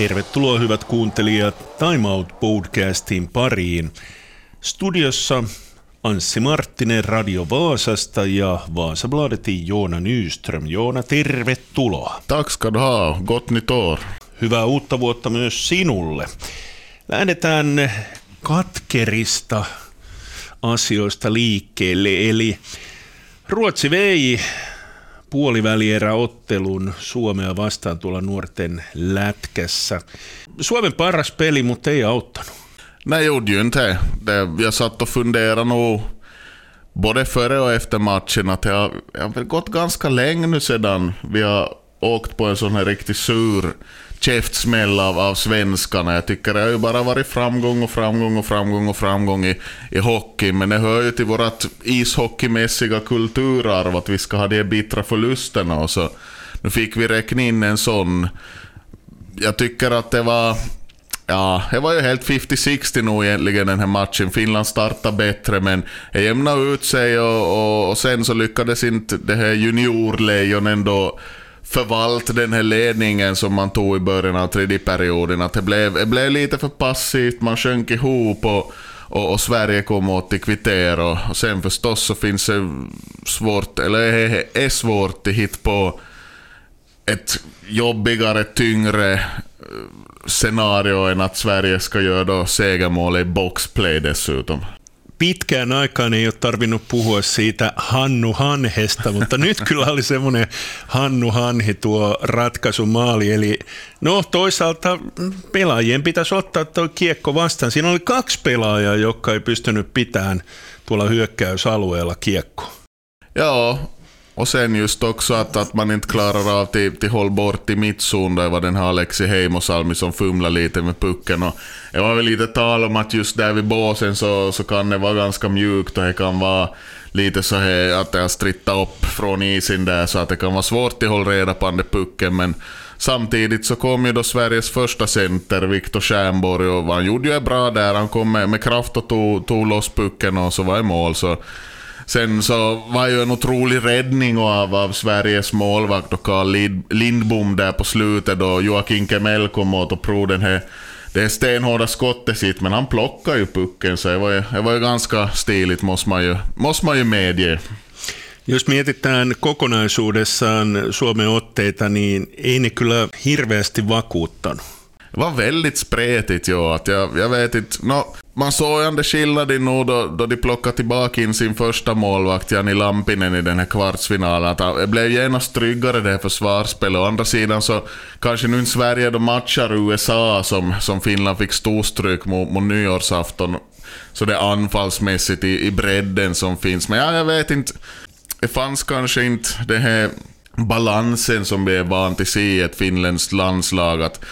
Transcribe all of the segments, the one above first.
Tervetuloa hyvät kuuntelijat Time Out podcastin pariin. Studiossa Anssi Marttinen Radio Vaasasta ja Vaasabladetin Joona Nyström. Joona, tervetuloa. Tack ska du ha. Gott nytt år. Hyvää uutta vuotta myös sinulle. Lähdetään katkerista asioista liikkeelle, eli Ruotsi vei puolivälieräottelun Suomea vastaan tuolla nuorten lätkässä. Suomen paras peli, mutta ei auttanut. Nej, gjorde ju inte det. Jag satt och funderade nog både före och efter matchen att har, det har gått ganska länge nu sedan vi har åkt på en sån här riktigt sur käftsmäll av, av svenskarna. Jag tycker det har ju bara varit framgång och framgång och framgång och framgång i, i hockey. Men det hör ju till vårt ishockeymässiga kulturarv att vi ska ha de bittra förlusterna. Och så, nu fick vi räkna in en sån. Jag tycker att det var... Ja, det var ju helt 50-60 nog egentligen den här matchen. Finland startade bättre men det jämnade ut sig och, och, och sen så lyckades inte det här juniorlejonen då förvalta den här ledningen som man tog i början av tredje perioden. Att det blev, det blev lite för passivt, man sjönk ihop och, och, och Sverige kom åt till kvitter. Och, och sen förstås så finns det svårt, eller är, är svårt att hitta på ett jobbigare, tyngre eh, scenario än att Sverige ska göra då segermål i boxplay dessutom. Pitkään aikaan ei ole tarvinnut puhua siitä Hannu Hanhesta, mutta nyt kyllä oli semmoinen Hannu Hanhi tuo ratkaisumaali. Eli no toisaalta pelaajien pitäisi ottaa tuo kiekko vastaan. Siinä oli kaksi pelaajaa, jotka ei pystynyt pitämään tuolla hyökkäysalueella kiekko. Joo, Och sen just också att, att man inte klarar av till, till håll bort i mittzon. Det var den här Alexi Heimosalmi som fumlar lite med pucken. Och det var väl lite tal om att just där vid båsen så, så kan det vara ganska mjukt och det kan vara lite så här att det har strittat upp från isen där så att det kan vara svårt att hålla reda på den pucken. Men samtidigt så kom ju då Sveriges första center, Viktor Stjernborg, och han gjorde ju bra där. Han kom med, med kraft och tog, tog loss pucken och så var det mål. Så Sen så var ju en otrolig räddning av, av Sveriges målvakt och Carl Lindbom där på slutet då Joakim Kemell kom åt och provade den här det är stenhårda skottet sitt, men han plockar ju pucken, så det var ju, det var ju ganska stiligt, måste man ju, måste man ju medge. Jos mietitään kokonaisuudessaan Suomen otteita, niin ei ne kyllä hirveästi vakuuttanut. Det var väldigt spretigt, ja. Att jag, jag vet inte. No, man såg ändå skillnaden nu då, då de plockade tillbaka in sin första målvakt, Jani Lampinen, i den här kvartsfinalen. Att det blev genast tryggare det här försvarsspelet. Å andra sidan så kanske nu inte Sverige då matchar USA som, som Finland fick storstryk mot, mot nyårsafton. Så det är anfallsmässigt i, i bredden som finns. Men ja, jag vet inte. Det fanns kanske inte den här balansen som vi är vant att se i ett finländskt landslag. Att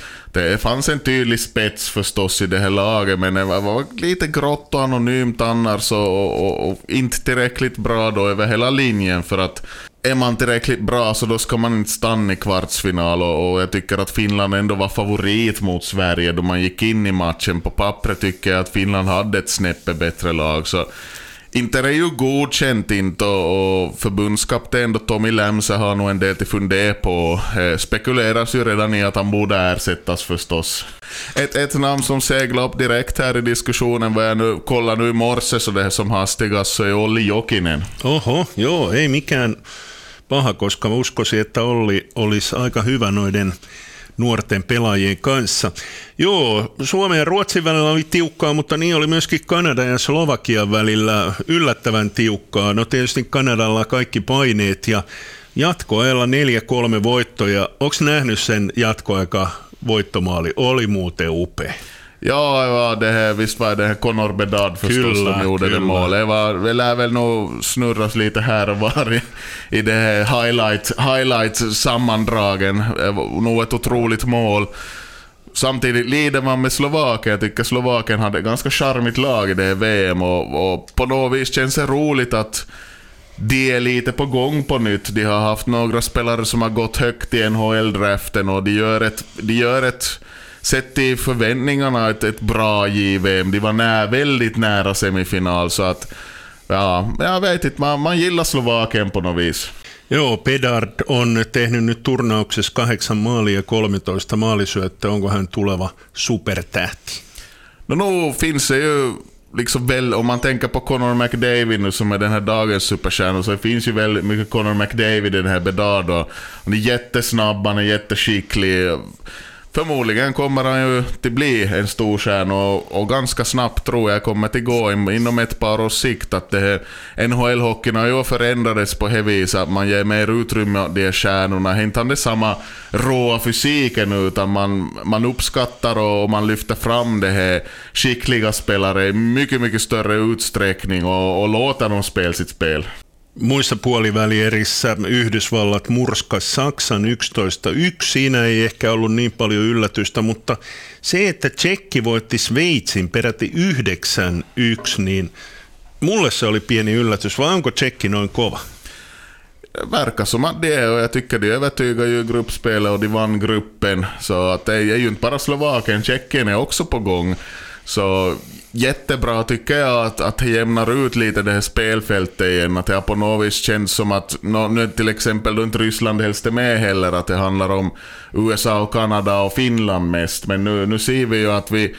det fanns en tydlig spets förstås i det här laget, men det var lite grått och anonymt annars och, och, och, inte tillräckligt bra då över hela linjen för att är man tillräckligt bra så då ska man inte stanna i kvartsfinal och, och jag tycker att Finland ändå var favorit mot Sverige då man gick in i matchen. På pappret tycker jag att Finland hade ett snäppe bättre lag. Så inte är ju godkänt inte och förbundskapten då Tommy Lemse har nog en del till fundera på. Eh, spekuleras ju redan i att han borde ersättas förstås. Ett, ett namn som seglar upp direkt här i diskussionen var jag nu kollar nu i morse så det är som hastigast så är Olli Jokinen. Oho, joo, ei mikään paha, koska uskoisin, että Olli olisi aika hyvä noiden nuorten pelaajien kanssa. Joo, Suomen ja Ruotsin välillä oli tiukkaa, mutta niin oli myöskin Kanada ja Slovakian välillä yllättävän tiukkaa. No tietysti Kanadalla kaikki paineet ja jatkoajalla 4-3 voittoja. Onko nähnyt sen jatkoaika voittomaali? Oli muuten upea. Ja, det var det här, visst var det här Conor Bedard förstås kyllä, som gjorde kyllä. det målet. Det, var, det lär väl nog snurras lite här och var i, i det här highlight, highlight-sammandragen. Nog ett otroligt mål. Samtidigt lider man med Slovakien. Jag tycker Slovakien hade ett ganska charmigt lag i det VM och, och på något vis känns det roligt att de är lite på gång på nytt. De har haft några spelare som har gått högt i NHL-draften och de gör ett, de gör ett sett till förväntningarna ett, ett bra JVM. De var när, väldigt nära semifinal så att ja, jag vet inte, man, man gillar Slovakien på något vis. Joo, Pedard on tehnyt nyt turnauksessa kahdeksan maalia ja 13 maalisyöttöä. Onko hän tuleva supertähti? No, no finns det ju liksom väl, om man tänker på Conor McDavid nu som är den här dagens superstjärna, så det finns ju väldigt mycket Conor McDavid i den här Bedard. Han är jättesnabb, han är jätteskicklig. Förmodligen kommer han ju att bli en stor stjärna och, och, ganska snabbt tror jag kommer att gå inom ett par års sikt att det här NHL-hockeyn har ju förändrats på det viset att man ger mer utrymme åt de här stjärnorna. Inte det samma råa fysiken utan man, man uppskattar och, och man lyfter fram det här skickliga spelare i mycket, mycket större utsträckning och, och låter dem spela sitt spel. Muissa puolivälierissä Yhdysvallat murskas Saksan 11-1. Siinä ei ehkä ollut niin paljon yllätystä, mutta se, että Tsekki voitti Sveitsin peräti 9-1, niin mulle se oli pieni yllätys. Vai onko Tsekki noin kova? verkar som att det är och jag tycker de övertygar ju gruppspelet och de vann gruppen. Så att det är ju inte bara Slovakien, Tjeckien är också på gång. Så jättebra tycker jag att, att det jämnar ut lite det här spelfältet igen. Att det på något vis känns som att, no, nu till exempel då inte Ryssland helst är med heller, att det handlar om USA och Kanada och Finland mest. Men nu, nu ser vi ju att vi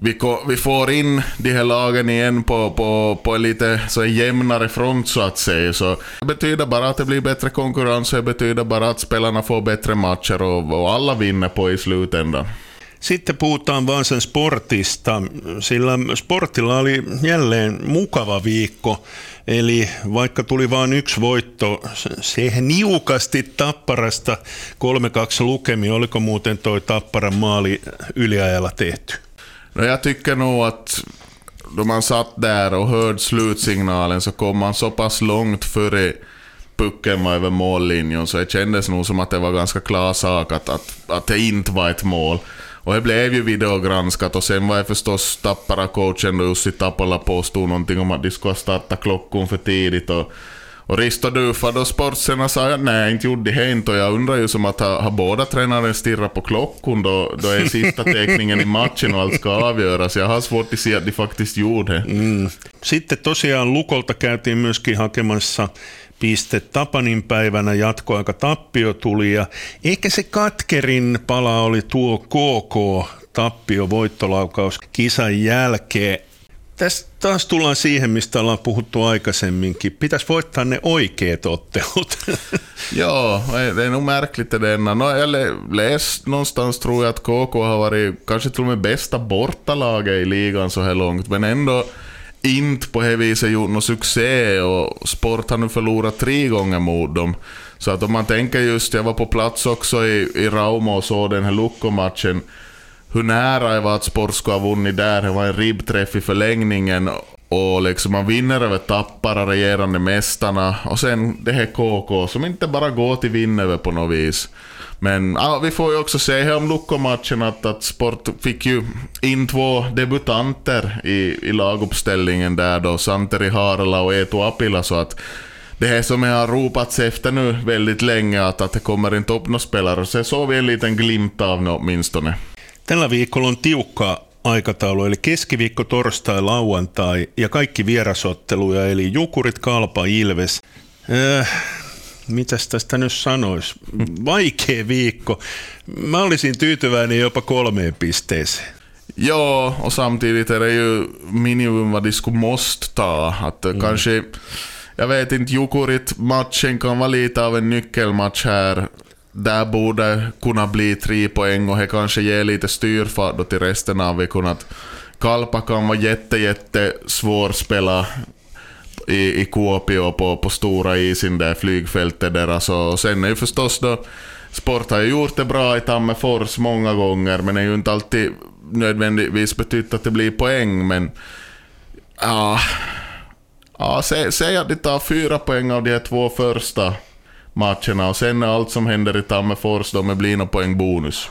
vi, vi får in de här lagen igen på, på, på en lite så jämnare front så att säga. Så det betyder bara att det blir bättre konkurrens, det betyder bara att spelarna får bättre matcher och, och alla vinner på i slutändan. Sitten puhutaan vaan sen sportista, sillä sportilla oli jälleen mukava viikko. Eli vaikka tuli vain yksi voitto, se niukasti Tapparasta 3-2 lukemi, oliko muuten toi Tapparan maali yliajalla tehty? No jag tycker nog att då man satt där och hörde slutsignalen så kom man så pass långt före pucken var över mållinjen så det kändes nog som att det var ganska klar sak att, att, att det inte var ett mål. Och det blev ju videogranskat och sen var det förstås Tappara-coachen Jussi Tapola påstod någonting om att de skulle ha startat klockan för tidigt. Och, och Risto Dufa då sportserna sa att nej, inte gjorde de inte. Och jag undrar ju som att har, har båda tränaren stirrat på klockan då, då är sista teckningen i matchen och allt ska avgöras. Jag har svårt att se att de faktiskt gjorde det. Mm. Sitten tosiaan Lukolta käytiin myöskin hakemassa piste Tapanin päivänä jatkoaika tappio tuli ja ehkä se katkerin pala oli tuo KK tappio voittolaukaus kisan jälkeen. Tästä taas tullaan siihen, mistä ollaan puhuttu aikaisemminkin. Pitäisi voittaa ne oikeat ottelut. ja, det är nog märkligt det denna. No, jag läst någonstans tror jag att KK har varit kanske till och med bästa bortalaget i ligan så här långt, men ändå inte på det viset gjort någon succé och Sport har nu förlorat tre gånger mot dem. Så att om man tänker just, jag var på plats också i, i Rauma och såg den här Lukko-matchen. Hur nära det var att Sport skulle ha vunnit där. Det var en ribbträff i förlängningen. Och liksom man vinner över Tappara, regerande mästarna. Och sen det här KK som inte bara går till vinn över på något vis. Men ja, vi får ju också se här om Lukko-matchen att, att Sport fick ju in två debutanter i, i laguppställningen där då, Santeri Harala och Eetu Apila, så att det här som jag har ropats efter nu väldigt länge, att, att det kommer inte upp några spelare, så såg vi en liten glimt av det åtminstone. Tällä viikolla on tiukka aikataulu, eli keskiviikko, torstai, lauantai ja kaikki vierasotteluja, eli Jukurit, Kalpa, Ilves. Äh, mitäs tästä nyt sanois? Vaikea viikko. Mä olisin tyytyväinen jopa kolmeen pisteeseen. Ja, och samtidigt är det ju minimum vad de skulle måste ta. Att mm. kanske, jag vet inte, Jukurit-matchen kan vara lite av en nyckelmatch här. Där borde kunna bli tre poäng och det kanske ger lite styrfart till resten av veckan. Kalpa kan vara jätte, jätte svår spela i, i Kuopio på, på stora isen där, flygfältet där. Alltså, sen är ju förstås då, Sport har ju gjort det bra i Tammerfors många gånger, men det är ju inte alltid nödvändigtvis betytt att det blir poäng, men ja... Ja, säg, säg att de tar fyra poäng av de här två första matcherna och sen är allt som händer i Tammerfors då med blir någon poäng bonus.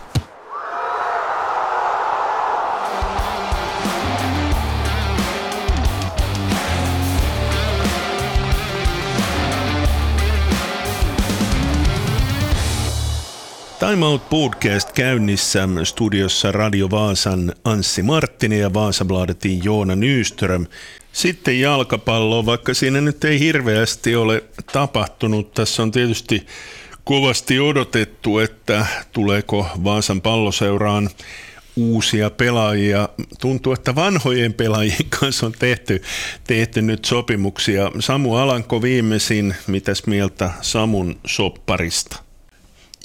Time Out Podcast käynnissä studiossa Radio Vaasan Anssi Marttinen ja Vaasabladetin Joona Nyström. Sitten jalkapallo, vaikka siinä nyt ei hirveästi ole tapahtunut. Tässä on tietysti kovasti odotettu, että tuleeko Vaasan palloseuraan uusia pelaajia. Tuntuu, että vanhojen pelaajien kanssa on tehty, tehty nyt sopimuksia. Samu Alanko viimeisin, mitäs mieltä Samun sopparista?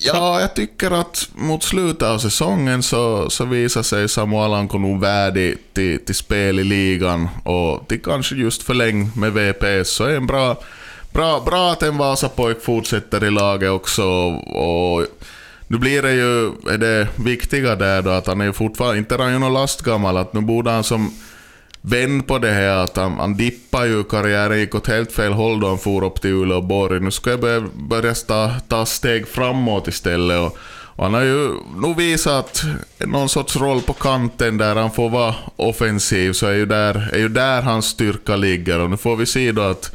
Ja, jag tycker att mot slutet av säsongen så, så visar sig Samu Alanko nog värdig till, till spel i ligan och till kanske just förläng med VPS så är en bra, bra, bra att en Vasapojk fortsätter i laget också och nu blir det ju, är det viktiga där då att han är fortfarande, inte är han ju någon lastgammal, att nu borde han som vänd på det här att han, han dippade ju karriären, gick åt helt fel håll då han for upp till Uleåborg. Nu ska jag börja, börja ta, ta steg framåt istället. Och, och han har ju nog visat någon sorts roll på kanten där han får vara offensiv, så är ju där, är ju där hans styrka ligger. Och nu får vi se då att,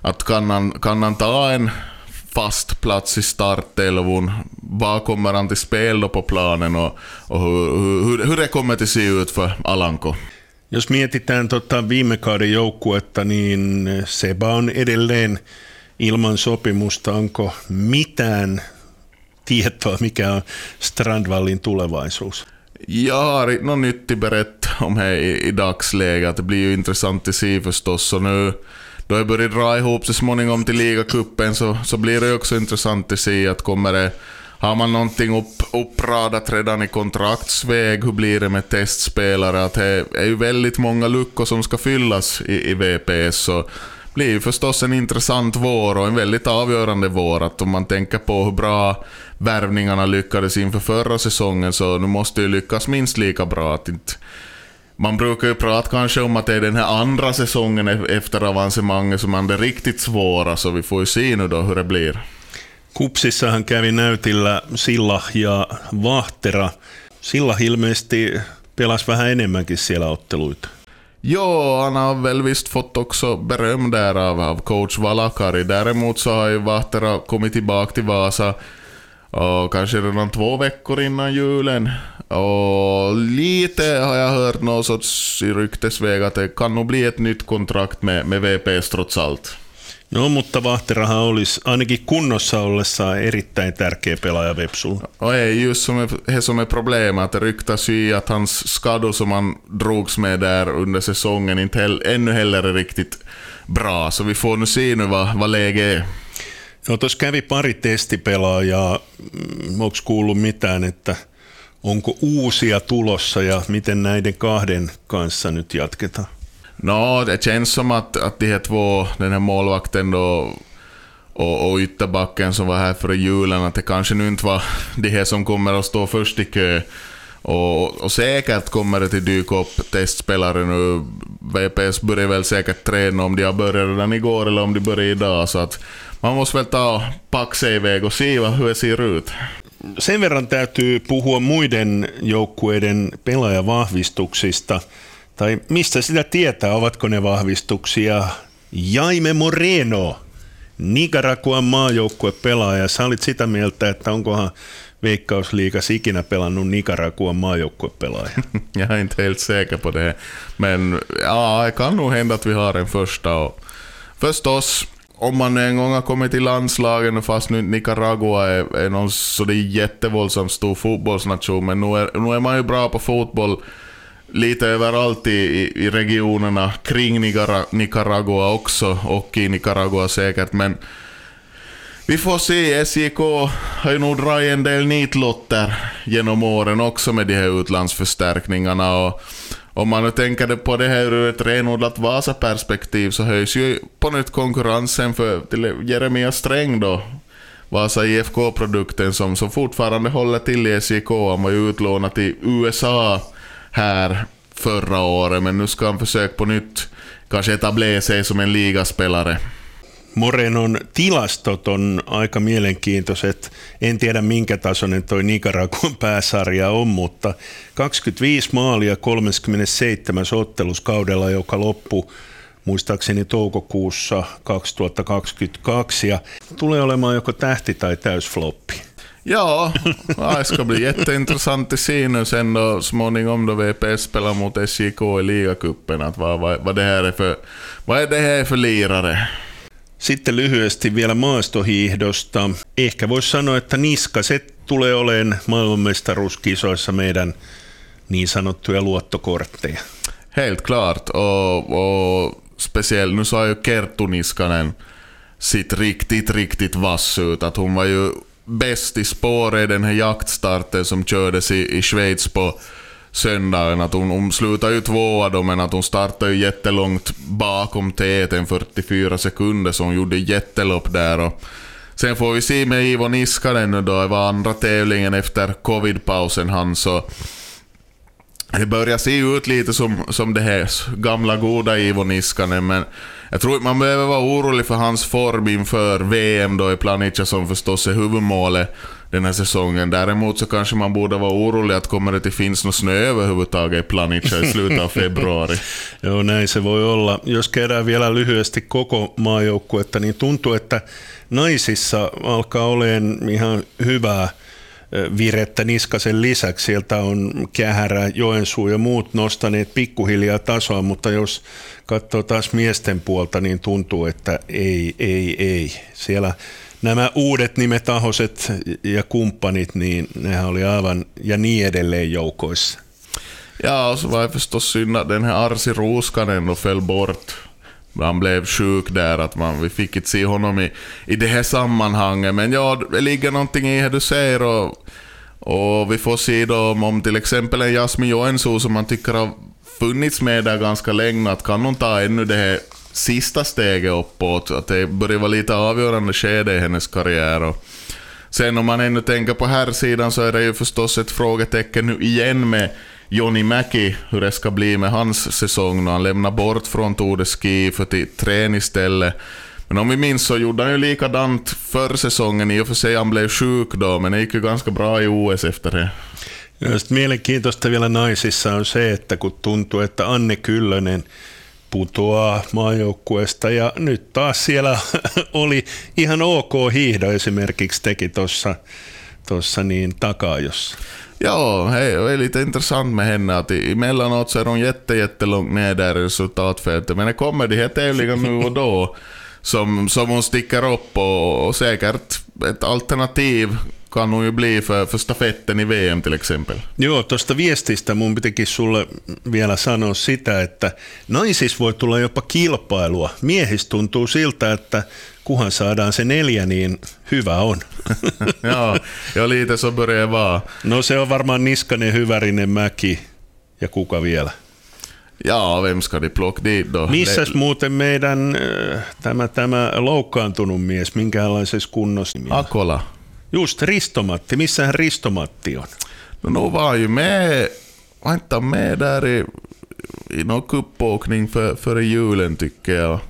att kan, han, kan han ta en fast plats i startelvon. Vad kommer han till spel då på planen och, och hur, hur, hur det kommer att se ut för Alanko? Jos mietitään tota viime kauden joukkuetta, niin Seba on edelleen ilman sopimusta. Onko mitään tietoa, mikä on Strandvallin tulevaisuus? Jag har inte något berätta om här i, i dagsläget. Det blir ju intressant att se förstås. Och nu, då jag börjar dra ihop så småningom till ligacupen så, så blir det också intressant att se att kommer det har man någonting upp, uppradat redan i kontraktsväg? Hur blir det med testspelare? Att det är ju väldigt många luckor som ska fyllas i, i VPS. Så blir ju förstås en intressant vår och en väldigt avgörande vår. Att om man tänker på hur bra värvningarna lyckades inför förra säsongen så nu måste ju lyckas minst lika bra. Att inte, man brukar ju prata kanske om att det är den här andra säsongen e-, efter avancemanget som är det riktigt svåra, så vi får ju se nu då hur det blir. Kupsissahan kävi näytillä Silla ja Vahtera. Silla ilmeisesti pelasi vähän enemmänkin siellä otteluita. Jo, han har väl visst fått också beröm där av, av coach Valakari. Däremot så har ju Vahtera kommit tillbaka till Vasa och kanske redan två veckor innan julen. Och lite har jag hört något sorts ryktesväg att det kan nog bli ett nytt kontrakt med, med VPS trots allt. No, mutta Vahterahan olisi ainakin kunnossa ollessaan erittäin tärkeä pelaaja Vepsulla. Och är just som är, som är problemet, det ryktas ju att hans skador som han drogs med där under säsongen inte hell, ännu heller är riktigt bra. Så vi får nu se nu vad, vad läget är. Joo, tuossa kävi pari testipelaajaa. Mm, Onko kuullut mitään, että onko uusia tulossa ja miten näiden kahden kanssa nyt jatketaan? Nå, det känns som att, att de här två, den här målvakten då och, och ytterbacken som var här före julen, att det kanske nu inte var de här som kommer att stå först i kö. Och, och säkert kommer det att dyka upp testspelare nu. VPS börjar väl säkert träna om de har börjat redan igår eller om de börjar idag. Så att man måste väl ta pack sig iväg och se hur det ser ut. Sen verran täytyy puhua muiden joukkueiden pelaajavahvistuksista. Tai mistä sitä tietää, ovatko ne vahvistuksia? Jaime Moreno, Nicaraguan maajoukkuepelaaja. Sä olit sitä mieltä, että onkohan Veikkausliigas ikinä pelannut Nicaraguan maajoukkuepelaaja? Jag är inte helt säker på det. Men ja, det kan nog hända att vi har en första. Och förstås, om man en gång har kommit till landslagen, fast nu Nicaragua är, är någon så det är jättevåldsamt stor fotbollsnation, men nu är, nu är man ju bra på fotboll lite överallt i, i regionerna kring Nicaragua också och i Nicaragua säkert. Men vi får se. SJK har ju nog dragit en del nitlotter genom åren också med de här utlandsförstärkningarna. Och om man nu tänker på det här ur ett renodlat Vasa-perspektiv så höjs ju på nytt konkurrensen för Jeremia Sträng då. Vasa IFK-produkten som, som fortfarande håller till i SJK. Han var ju utlånad till USA här förra året, men nu ska han försöka på nytt kanske etablera sig som en ligaspelare. Morenon tilastot on aika mielenkiintoiset. En tiedä minkä tasoinen toi Nicaraguan pääsarja on, mutta 25 maalia 37 otteluskaudella, joka loppui muistaakseni toukokuussa 2022 ja tulee olemaan joko tähti tai täysfloppi. Ja, det ska bli jätteintressant att se nu sen då småningom då VPS spelar mot SJK i ligacupen, att vad, vad, vad, det här är för, vad är det här för lirare? Sitten lyhyesti vielä maastohiihdosta. Ehkä voisi sanoa, että Niskaset tulee olemaan maailmanmestaruuskisoissa meidän niin sanottuja luottokortteja. Helt klart, och, och speciellt nu sa ju Kerttu Niskanen sitt riktigt, riktigt vass ut. Att hon var ju bäst i spår i den här jaktstarten som kördes i, i Schweiz på söndagen. Att hon, hon slutade ju tvåa då, men att hon startade ju jättelångt bakom täten, 44 sekunder, så hon gjorde jättelopp där. Och sen får vi se med Ivo Niskanen nu då, det var andra tävlingen efter covidpausen han så det börjar se ut lite som, som det här gamla goda Ivo Niskanen, men jag tror man behöver vara orolig för hans form inför VM då i Planica som förstås är huvudmålet den här säsongen. Däremot så kanske man borde vara orolig att kommer det inte finns någon snö överhuvudtaget i Planica i slutet av februari. Joo, näin se voi olla. Jos käydään vielä lyhyesti koko maajoukkuetta, niin tuntuu, että naisissa alkaa olemaan ihan hyvää virettä Niskasen lisäksi. Sieltä on Kähärä, Joensuu ja muut nostaneet pikkuhiljaa tasoa, mutta jos katsoo taas miesten puolta, niin tuntuu, että ei, ei, ei. Siellä nämä uudet nimet Ahoset ja kumppanit, niin nehän oli aivan ja niin edelleen joukoissa. Ja, och så var det förstås synd att den här Arsi Roskanen då föll bort. Han blev sjuk där, att man, vi fick inte se honom i, i det här sammanhanget. Men ja, det ligger någonting i det du säger och, och vi får se då om till exempel en Jasmin Joensuu som man tycker har funnits med där ganska länge, att kan hon ta ännu det här sista steget uppåt? Att det börjar vara lite avgörande skede i hennes karriär. Och sen om man ännu tänker på här sidan så är det ju förstås ett frågetecken nu igen med Joni Mäki, hur det ska bli med hans säsong när han lämnar bort från Tour de Ski för till trän istället. Men om vi minns så gjorde han ju likadant förra säsongen, i och för sig han blev sjuk då, men det gick ju ganska bra i OS efter det. Ja mielenkiintoista vielä naisissa on se, että kun tuntuu, että Anne Kyllönen putoaa maajoukkueesta ja nyt taas siellä oli ihan ok hiihdo esimerkiksi teki tuossa tossa niin takajossa. Ja, hej, det är lite intressant med henne att emellanåt så är hon jätte, jättelångt ner där i resultatfältet. Men det kommer de här tävlingarna nu och då som, som hon sticker upp och, och säkert ett alternativ kan hon ju bli för, för stafetten i VM till exempel. Joo, tuosta viestistä mun pitikin sulle vielä sanoa sitä, että naisis voi tulla jopa kilpailua. Miehis tuntuu siltä, että kuhan saadaan se neljä, niin hyvä on. ja, ja lite så börjar vara. No se on varmaan Niskanen, Hyvärinen, Mäki ja kuka vielä? Ja, vem ska de plocka dit då? Missäs muuten meidän tämä, tämä loukkaantunut mies, minkälaisessa kunnossa? Akola. Just, Ristomatti. Missähän Ristomatti on? No, no var ju med, var inte med där i, i någon kuppåkning för, före julen tycker jag.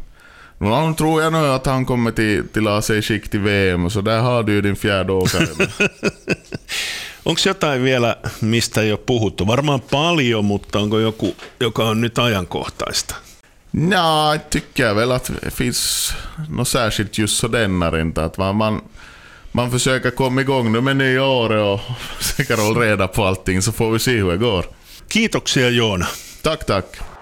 Nu tror jag nu att han kommer till, till AC skick till VM, så där har du ju din fjärde åkare. Onko jotain vielä, mistä ei ole puhuttu? Varmaan paljon, mutta onko joku, joka on nyt ajankohtaista? Ja, tycker jag väl att det finns något särskilt just sådär inte. Att man, man, man försöker komma igång nu med nyåret och försöker hålla reda på allting så får vi se hur det går. Kiitoksia Joona. Tack, tack.